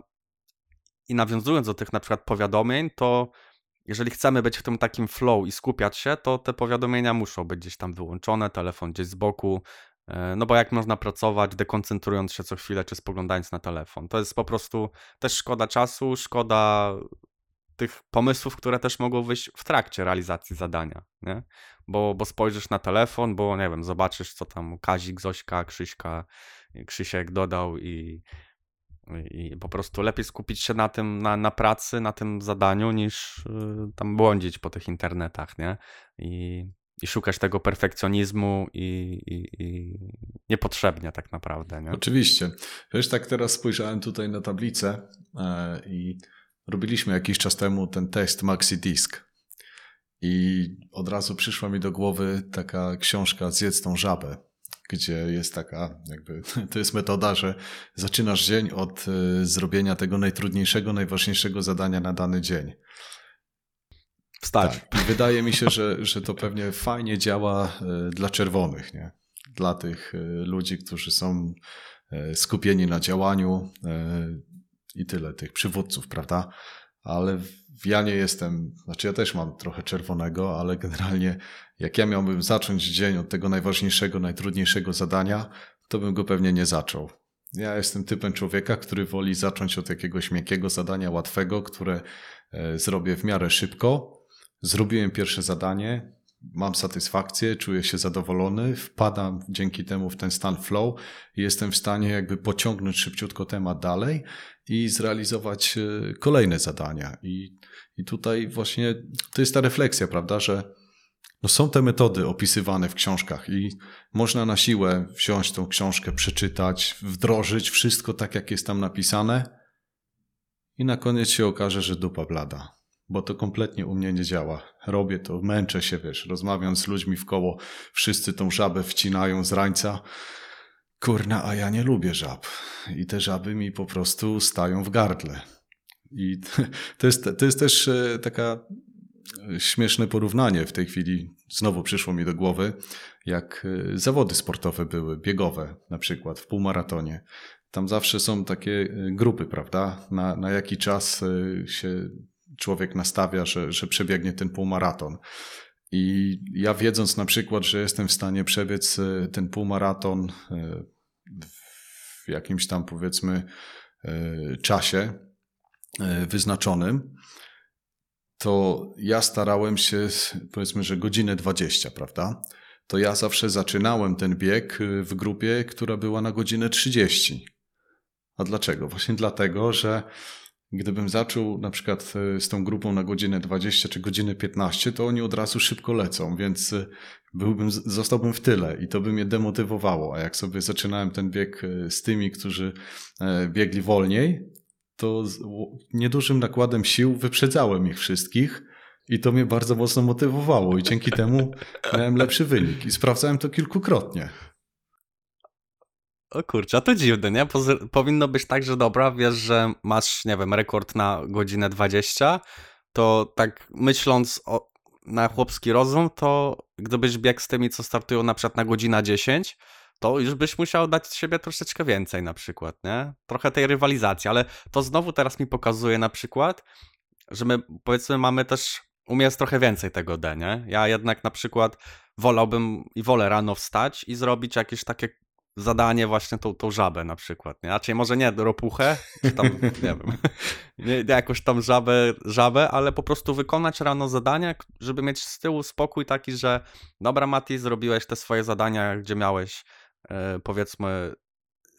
i nawiązując do tych na przykład powiadomień, to jeżeli chcemy być w tym takim flow i skupiać się, to te powiadomienia muszą być gdzieś tam wyłączone, telefon gdzieś z boku, e, no bo jak można pracować, dekoncentrując się co chwilę, czy spoglądając na telefon? To jest po prostu też szkoda czasu, szkoda tych pomysłów, które też mogą wyjść w trakcie realizacji zadania, nie? Bo, bo spojrzysz na telefon, bo nie wiem, zobaczysz, co tam Kazik, Zośka, Krzyśka, Krzysiek dodał i, i po prostu lepiej skupić się na tym, na, na pracy, na tym zadaniu, niż y, tam błądzić po tych internetach, nie? I, i szukać tego perfekcjonizmu i, i, i, niepotrzebnie tak naprawdę. Nie? Oczywiście. Wiesz, tak teraz spojrzałem tutaj na tablicę e, i robiliśmy jakiś czas temu ten test Maxi Disk. I od razu przyszła mi do głowy taka książka Zjedz tą żabę, gdzie jest taka, jakby, (laughs) to jest metoda, że zaczynasz dzień od y, zrobienia tego najtrudniejszego, najważniejszego zadania na dany dzień. Wstać. Tak. I wydaje mi się, że, że to pewnie fajnie działa y, dla czerwonych, nie? Dla tych y, ludzi, którzy są skupieni na działaniu, i tyle tych przywódców, prawda? Ale ja nie jestem, znaczy ja też mam trochę czerwonego, ale generalnie jak ja miałbym zacząć dzień od tego najważniejszego, najtrudniejszego zadania, to bym go pewnie nie zaczął. Ja jestem typem człowieka, który woli zacząć od jakiegoś miękkiego zadania, łatwego, które e, zrobię w miarę szybko. Zrobiłem pierwsze zadanie, mam satysfakcję, czuję się zadowolony, wpadam dzięki temu w ten stan flow i jestem w stanie jakby pociągnąć szybciutko temat dalej i zrealizować e, kolejne zadania. I, i tutaj właśnie to jest ta refleksja, prawda, że no są te metody opisywane w książkach i można na siłę wziąć tą książkę, przeczytać, wdrożyć wszystko tak, jak jest tam napisane i na koniec się okaże, że dupa blada bo to kompletnie u mnie nie działa. Robię to, męczę się, wiesz, rozmawiam z ludźmi w koło, wszyscy tą żabę wcinają z rańca. Kurna, a ja nie lubię żab. I te żaby mi po prostu stają w gardle. I (laughs) to jest, to jest też e, taka e, śmieszne porównanie w tej chwili. Znowu przyszło mi do głowy, jak e, zawody sportowe były, biegowe na przykład, w półmaratonie. Tam zawsze są takie grupy, prawda? Na, na jaki czas się człowiek nastawia, że, że przebiegnie ten półmaraton. I ja wiedząc na przykład, że jestem w stanie przebiec e, ten półmaraton e, w jakimś tam powiedzmy e, czasie wyznaczonym, to ja starałem się, powiedzmy, że godzinę 20, prawda? To ja zawsze zaczynałem ten bieg w grupie, która była na godzinę 30. A dlaczego? Właśnie dlatego, że Gdybym zaczął na przykład e, z tą grupą na godzinę 20 czy godzinę 15, to oni od razu szybko lecą, więc e, byłbym, zostałbym w tyle i to by mnie demotywowało. A jak sobie zaczynałem ten bieg e, z tymi, którzy biegli wolniej, to z niedużym nakładem sił wyprzedzałem ich wszystkich. I to mnie bardzo mocno motywowało, i dzięki temu miałem lepszy wynik. I sprawdzałem to kilkukrotnie. O kurczę, a to dziwne, nie? powinno być tak, że dobra, wiesz, że masz, nie wiem, rekord na godzinę 20, to tak myśląc o, na chłopski rozum, to gdybyś biegł z tymi, co startują na przykład na godzinę 10, to już byś musiał dać z siebie troszeczkę więcej na przykład, nie? Trochę tej rywalizacji, ale to znowu teraz mi pokazuje na przykład, że my powiedzmy mamy też, u trochę więcej tego D, nie? Ja jednak na przykład wolałbym i wolę rano wstać i zrobić jakieś takie zadanie właśnie tą, tą żabę na przykład, nie? Raczej może nie ropuchę, czy tam, (laughs) nie wiem, (laughs) nie, jakąś tam żabę, żabę, ale po prostu wykonać rano zadanie, żeby mieć z tyłu spokój taki, że dobra Mati, zrobiłeś te swoje zadania, gdzie miałeś e, powiedzmy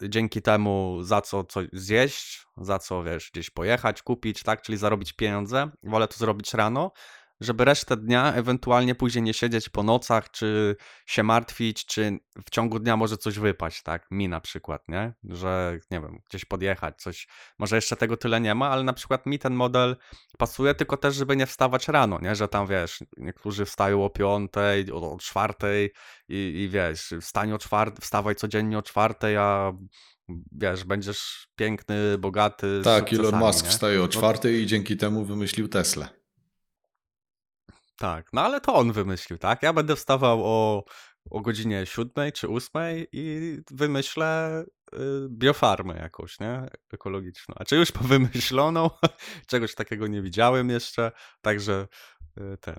dzięki temu za co coś zjeść, za co wiesz, gdzieś pojechać, kupić, tak, czyli zarobić pieniądze. Wolę to zrobić rano, żeby resztę dnia ewentualnie później nie siedzieć po nocach, czy się martwić, czy w ciągu dnia może coś wypaść, tak? Mi na przykład, nie? Że, nie wiem, gdzieś podjechać, coś. Może jeszcze tego tyle nie ma, ale na przykład mi ten model pasuje, tylko też, żeby nie wstawać rano, nie? Że tam, wiesz, niektórzy wstają o piątej, o, o czwartej i, i wiesz, wstań o czwartej, wstawaj codziennie o czwartej, a wiesz, będziesz piękny, bogaty. Tak, Elon Musk nie? wstaje o No czwartej i dzięki temu wymyślił Teslę. Tak, no ale to on wymyślił, tak? Ja będę wstawał o, o godzinie siódmej czy ósmej i wymyślę y, biofarmę jakąś, nie? Ekologiczną. A czy już wymyśloną? (laughs) Czegoś takiego nie widziałem jeszcze, także y, ten.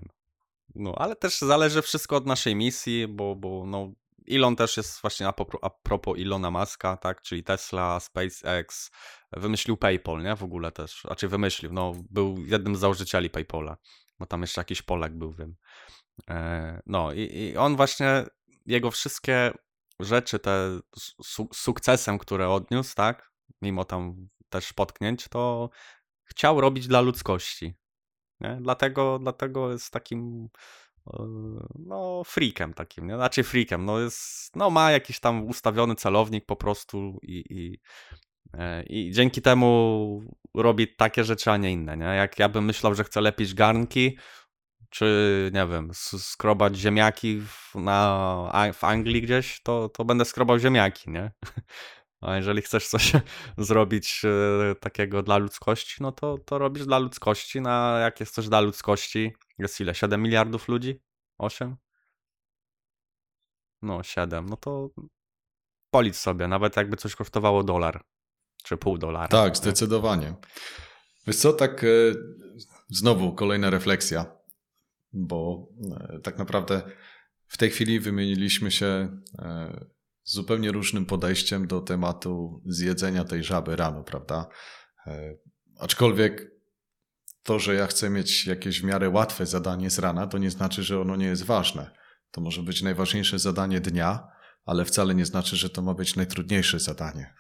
No, ale też zależy wszystko od naszej misji, bo, bo no, Elon też jest właśnie a propos, a propos Ilona Maska, tak? Czyli Tesla, SpaceX, wymyślił PayPal, nie? W ogóle też. Znaczy wymyślił, no, był jednym z założycieli PayPala bo tam jeszcze jakiś Polak był, wiem. E, No i, i on właśnie, jego wszystkie rzeczy, te su sukcesem, które odniósł, tak, mimo tam też potknięć, to chciał robić dla ludzkości. Nie? Dlatego, dlatego jest takim e, no freakiem takim, nie? Znaczy freakiem, no jest, no ma jakiś tam ustawiony celownik po prostu i, i, i dzięki temu robi takie rzeczy, a nie inne, nie? Jak ja bym myślał, że chcę lepić garnki, czy nie wiem, skrobać ziemniaki w, na, w Anglii gdzieś, to, to będę skrobał ziemniaki, nie? (laughs) A jeżeli chcesz coś (laughs) zrobić e, takiego dla ludzkości, no to, to robisz dla ludzkości. Na jak jest coś dla ludzkości? Jest ile? 7 miliardów ludzi? 8? No, 7. No to policz sobie, nawet jakby coś kosztowało dolar, czy pół dolara. Tak, nie? zdecydowanie. Wiesz co, tak e, znowu kolejna refleksja, bo e, tak naprawdę w tej chwili wymieniliśmy się e, zupełnie różnym podejściem do tematu zjedzenia tej żaby rano, prawda? Aczkolwiek to, że ja chcę mieć jakieś w miarę łatwe zadanie z rana, to nie znaczy, że ono nie jest ważne. To może być najważniejsze zadanie dnia, ale wcale nie znaczy, że to ma być najtrudniejsze zadanie.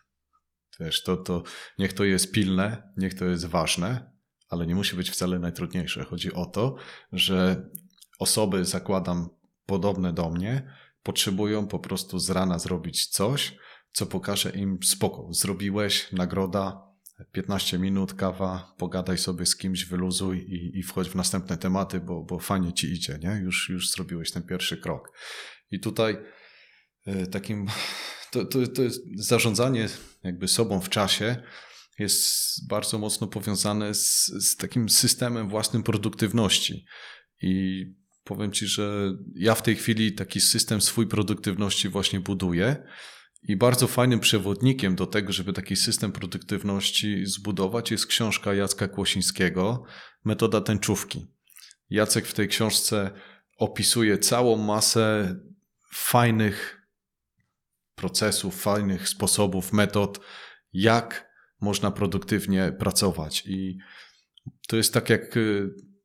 Wiesz, to, to niech to jest pilne, niech to jest ważne, ale nie musi być wcale najtrudniejsze. Chodzi o to, że osoby, zakładam, podobne do mnie, potrzebują po prostu z rana zrobić coś, co pokaże im spoko. Zrobiłeś, nagroda, 15 minut, kawa, pogadaj sobie z kimś, wyluzuj i, i wchodź w następne tematy, bo, bo fajnie ci idzie, nie? Już, już zrobiłeś ten pierwszy krok. I tutaj takim, to, to, to jest zarządzanie jakby sobą w czasie jest bardzo mocno powiązane z, z takim systemem własnym produktywności. I powiem Ci, że ja w tej chwili taki system swój produktywności właśnie buduję. I bardzo fajnym przewodnikiem do tego, żeby taki system produktywności zbudować, jest książka Jacka Kłosińskiego, Metoda tęczówki. Jacek w tej książce opisuje całą masę fajnych procesów, fajnych sposobów, metod, jak można produktywnie pracować. I to jest tak jak,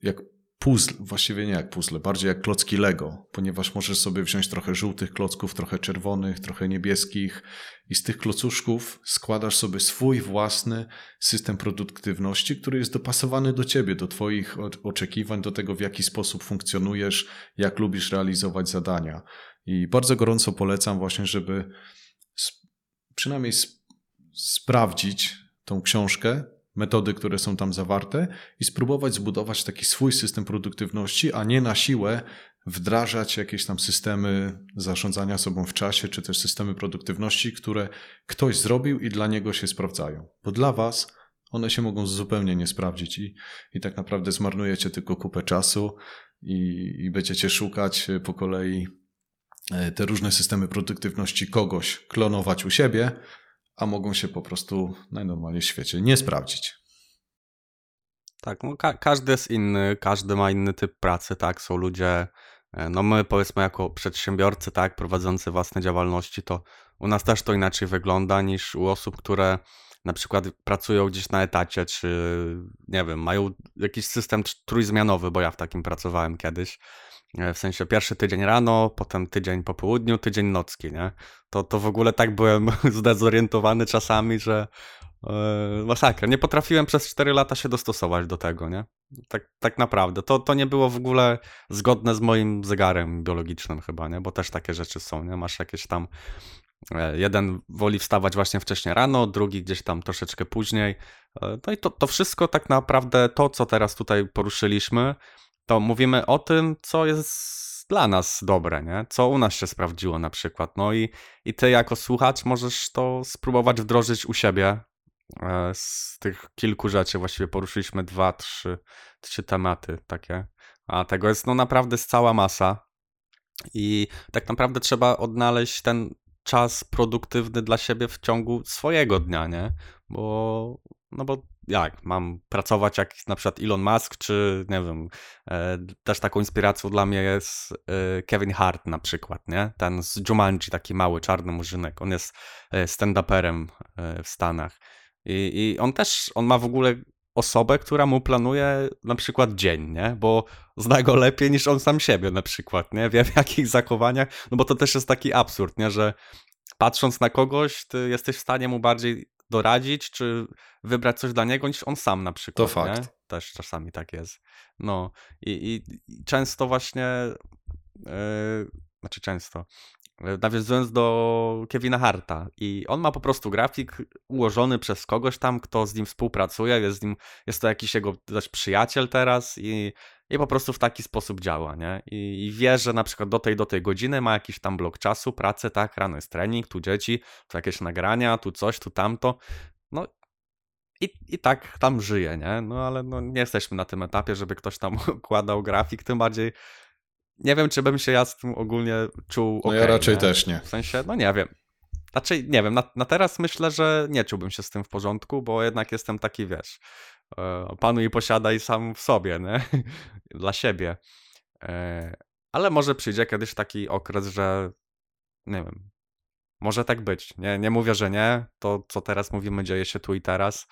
jak puzzle, właściwie nie jak puzzle, bardziej jak klocki Lego, ponieważ możesz sobie wziąć trochę żółtych klocków, trochę czerwonych, trochę niebieskich i z tych klocuszków składasz sobie swój własny system produktywności, który jest dopasowany do ciebie, do twoich oczekiwań, do tego w jaki sposób funkcjonujesz, jak lubisz realizować zadania. I bardzo gorąco polecam właśnie, żeby przynajmniej sp sprawdzić tą książkę, metody, które są tam zawarte i spróbować zbudować taki swój system produktywności, a nie na siłę wdrażać jakieś tam systemy zarządzania sobą w czasie, czy też systemy produktywności, które ktoś zrobił i dla niego się sprawdzają. Bo dla was one się mogą zupełnie nie sprawdzić i, i tak naprawdę zmarnujecie tylko kupę czasu i, i będziecie szukać po kolei te różne systemy produktywności kogoś klonować u siebie, a mogą się po prostu najnormalniej w świecie nie sprawdzić. Tak, no ka każdy jest inny, każdy ma inny typ pracy, tak, są ludzie, no my powiedzmy jako przedsiębiorcy, tak, prowadzący własne działalności, to u nas też to inaczej wygląda niż u osób, które na przykład pracują gdzieś na etacie, czy nie wiem, mają jakiś system trójzmianowy, bo ja w takim pracowałem kiedyś, E, W sensie pierwszy tydzień rano, potem tydzień po południu, tydzień nocki, nie? To, to w ogóle tak byłem (laughs) zdezorientowany czasami, że e, masakra. Nie potrafiłem przez 4 lata się dostosować do tego, nie? Tak, tak naprawdę. To, to nie było w ogóle zgodne z moim zegarem biologicznym chyba, nie? Bo też takie rzeczy są, nie? Masz jakieś tam e, Jeden woli wstawać właśnie wcześniej rano, drugi gdzieś tam troszeczkę później. E, No i to, to wszystko tak naprawdę, to co teraz tutaj poruszyliśmy, to mówimy o tym, co jest dla nas dobre, nie? Co u nas się sprawdziło na przykład. No i, i ty jako słuchacz możesz to spróbować wdrożyć u siebie. E, Z tych kilku rzeczy właściwie poruszyliśmy dwa, trzy, trzy tematy takie. A tego jest no naprawdę cała masa. I tak naprawdę trzeba odnaleźć ten czas produktywny dla siebie w ciągu swojego dnia, nie? Bo, no bo jak, mam pracować jak na przykład Elon Musk, czy nie wiem, e, też taką inspiracją dla mnie jest e, Kevin Hart na przykład, nie? Ten z Jumanji, taki mały, czarny murzynek, on jest e, stand-uperem e, w Stanach I, i on też, on ma w ogóle osobę, która mu planuje na przykład dzień, nie? Bo zna go lepiej niż on sam siebie na przykład, nie? Wie w jakich zachowaniach, no bo to też jest taki absurd, nie? Że patrząc na kogoś, ty jesteś w stanie mu bardziej doradzić, czy wybrać coś dla niego, niż on sam na przykład. To fakt. Nie? Też czasami tak jest. No i, i, i często właśnie, yy, znaczy często, nawiązując do Kevina Harta i on ma po prostu grafik ułożony przez kogoś tam, kto z nim współpracuje, jest, z nim, jest to jakiś jego też przyjaciel teraz i, i po prostu w taki sposób działa, nie? I, I wie, że na przykład do tej, do tej godziny ma jakiś tam blok czasu, pracę, tak, rano jest trening, tu dzieci, tu jakieś nagrania, tu coś, tu tamto. No i, i tak tam żyje, nie? No ale no, nie jesteśmy na tym etapie, żeby ktoś tam (laughs) układał grafik, tym bardziej nie wiem, czy bym się ja z tym ogólnie czuł No ja okej, raczej nie? też nie. W sensie, no nie wiem. Raczej nie wiem, na, na teraz myślę, że nie czułbym się z tym w porządku, bo jednak jestem taki, wiesz, e, panuj i posiadaj sam w sobie, nie? (laughs) Dla siebie. E, Ale może przyjdzie kiedyś taki okres, że nie wiem, może tak być. Nie, nie mówię, że nie. To, co teraz mówimy, dzieje się tu i teraz.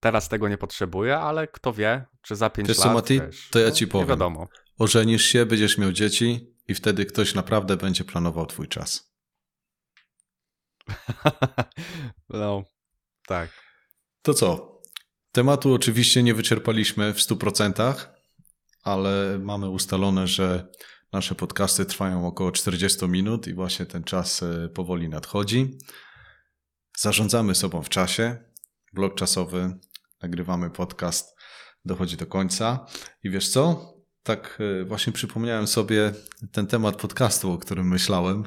Teraz tego nie potrzebuję, ale kto wie, czy za pięć Wiesz co, lat, Mati? wiesz, To ja no, ci Nie powiem. wiadomo. Ożenisz się, będziesz miał dzieci i wtedy ktoś naprawdę będzie planował twój czas. (laughs) no, tak. To co? Tematu oczywiście nie wyczerpaliśmy w 100%, ale mamy ustalone, że nasze podcasty trwają około 40 minut i właśnie ten czas e, powoli nadchodzi. Zarządzamy sobą w czasie. Blok czasowy, nagrywamy podcast, dochodzi do końca. I wiesz co? Tak e, właśnie przypomniałem sobie ten temat podcastu, o którym myślałem.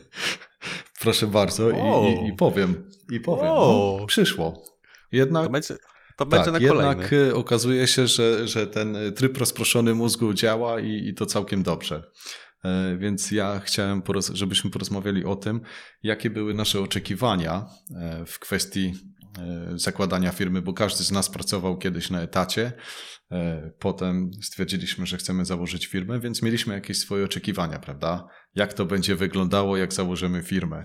(laughs) Proszę bardzo i, i, i powiem. I powiem. No, przyszło. Jednak To będzie, to będzie tak, na kolejny. jednak okazuje się, że, że ten y, tryb rozproszony mózgu działa i, i to całkiem dobrze. E, Więc ja chciałem, żebyśmy porozmawiali o tym, jakie były nasze oczekiwania e, w kwestii e, zakładania firmy, bo każdy z nas pracował kiedyś na etacie. E, Potem stwierdziliśmy, że chcemy założyć firmę, więc mieliśmy jakieś swoje oczekiwania, prawda? Jak to będzie wyglądało, jak założymy firmę.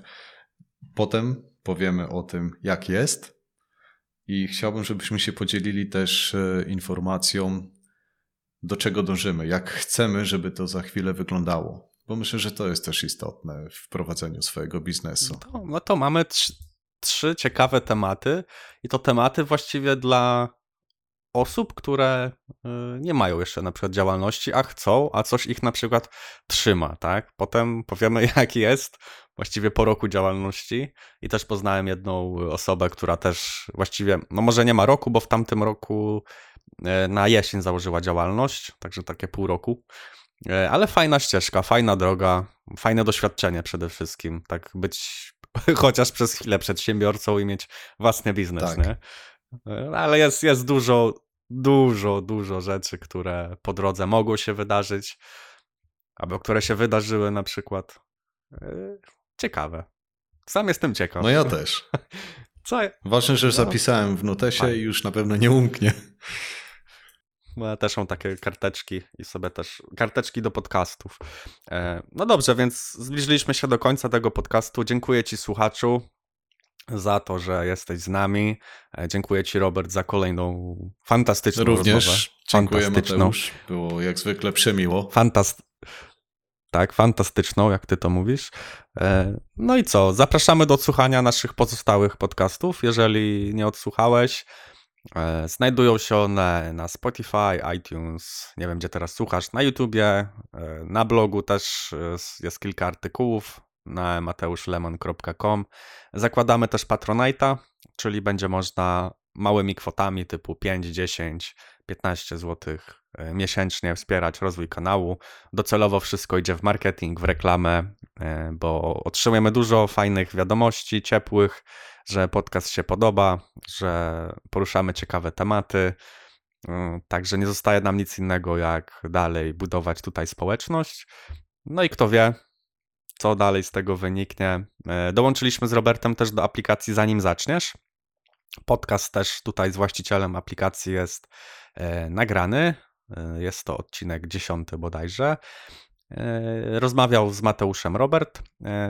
Potem powiemy o tym, jak jest, i chciałbym, żebyśmy się podzielili też e, informacją, do czego dążymy, jak chcemy, żeby to za chwilę wyglądało. Bo myślę, że to jest też istotne w prowadzeniu swojego biznesu. To, no to mamy trzy, ciekawe tematy i to tematy właściwie dla osób, które y, nie mają jeszcze na przykład działalności, a chcą, a coś ich na przykład trzyma, tak? Potem powiemy (laughs) jak jest, właściwie po roku działalności i też poznałem jedną osobę, która też właściwie, no może nie ma roku, bo w tamtym roku y, na jesień założyła działalność, także takie pół roku. Y, Ale fajna ścieżka, fajna droga, fajne doświadczenie przede wszystkim. Tak być (laughs) chociaż przez chwilę przedsiębiorcą i mieć własny biznes, Tak. nie? Y, Ale jest, jest dużo, dużo, dużo rzeczy, które po drodze mogą się wydarzyć, albo które się wydarzyły na przykład. Y, Ciekawe. Sam jestem ciekaw. No ja też. (laughs) Co? Ważne, że No. zapisałem w notesie i już na pewno nie umknie. Bo Ja też mam takie karteczki i sobie też karteczki do podcastów. E, No dobrze, więc zbliżyliśmy się do końca tego podcastu. Dziękuję Ci, słuchaczu. za to, że jesteś z nami. E, Dziękuję Ci, Robert, za kolejną fantastyczną rozmowę. Również dziękuję Fantastyczną. Mateusz. Było jak zwykle przemiło. Fantast... Tak, fantastyczną, jak ty to mówisz. E, No i co? Zapraszamy do odsłuchania naszych pozostałych podcastów. Jeżeli nie odsłuchałeś, znajdują się one na Spotify, iTunes, nie wiem gdzie teraz słuchasz, na YouTubie, e, na blogu też e, jest kilka artykułów na mateuszlemon.com. Zakładamy też Patronite'a, czyli będzie można małymi kwotami typu 5, 10, 15 zł miesięcznie wspierać rozwój kanału. Docelowo wszystko idzie w marketing, w reklamę, e, bo otrzymujemy dużo fajnych wiadomości, ciepłych, że podcast się podoba, że poruszamy ciekawe tematy. E, Także nie zostaje nam nic innego, jak dalej budować tutaj społeczność. No i kto wie, co dalej z tego wyniknie. E, Dołączyliśmy z Robertem też do aplikacji Zanim Zaczniesz. Podcast też tutaj z właścicielem aplikacji jest e, nagrany. E, Jest to odcinek dziesiąty bodajże. E, Rozmawiał z Mateuszem Robert.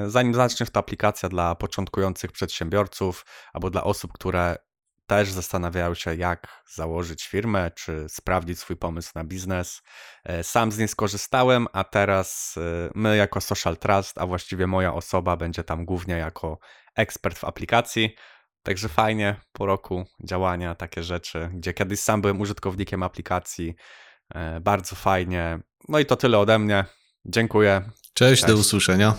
Zanim zaczniesz, to aplikacja dla początkujących przedsiębiorców albo dla osób, które też zastanawiają się, jak założyć firmę, czy sprawdzić swój pomysł na biznes. Sam z niej skorzystałem, a teraz my, jako Social Trust, a właściwie moja osoba, będzie tam głównie jako ekspert w aplikacji. Także fajnie po roku działania, takie rzeczy, gdzie kiedyś sam byłem użytkownikiem aplikacji. E, Bardzo fajnie. No i to tyle ode mnie. Dziękuję. Cześć, do Cześć. usłyszenia.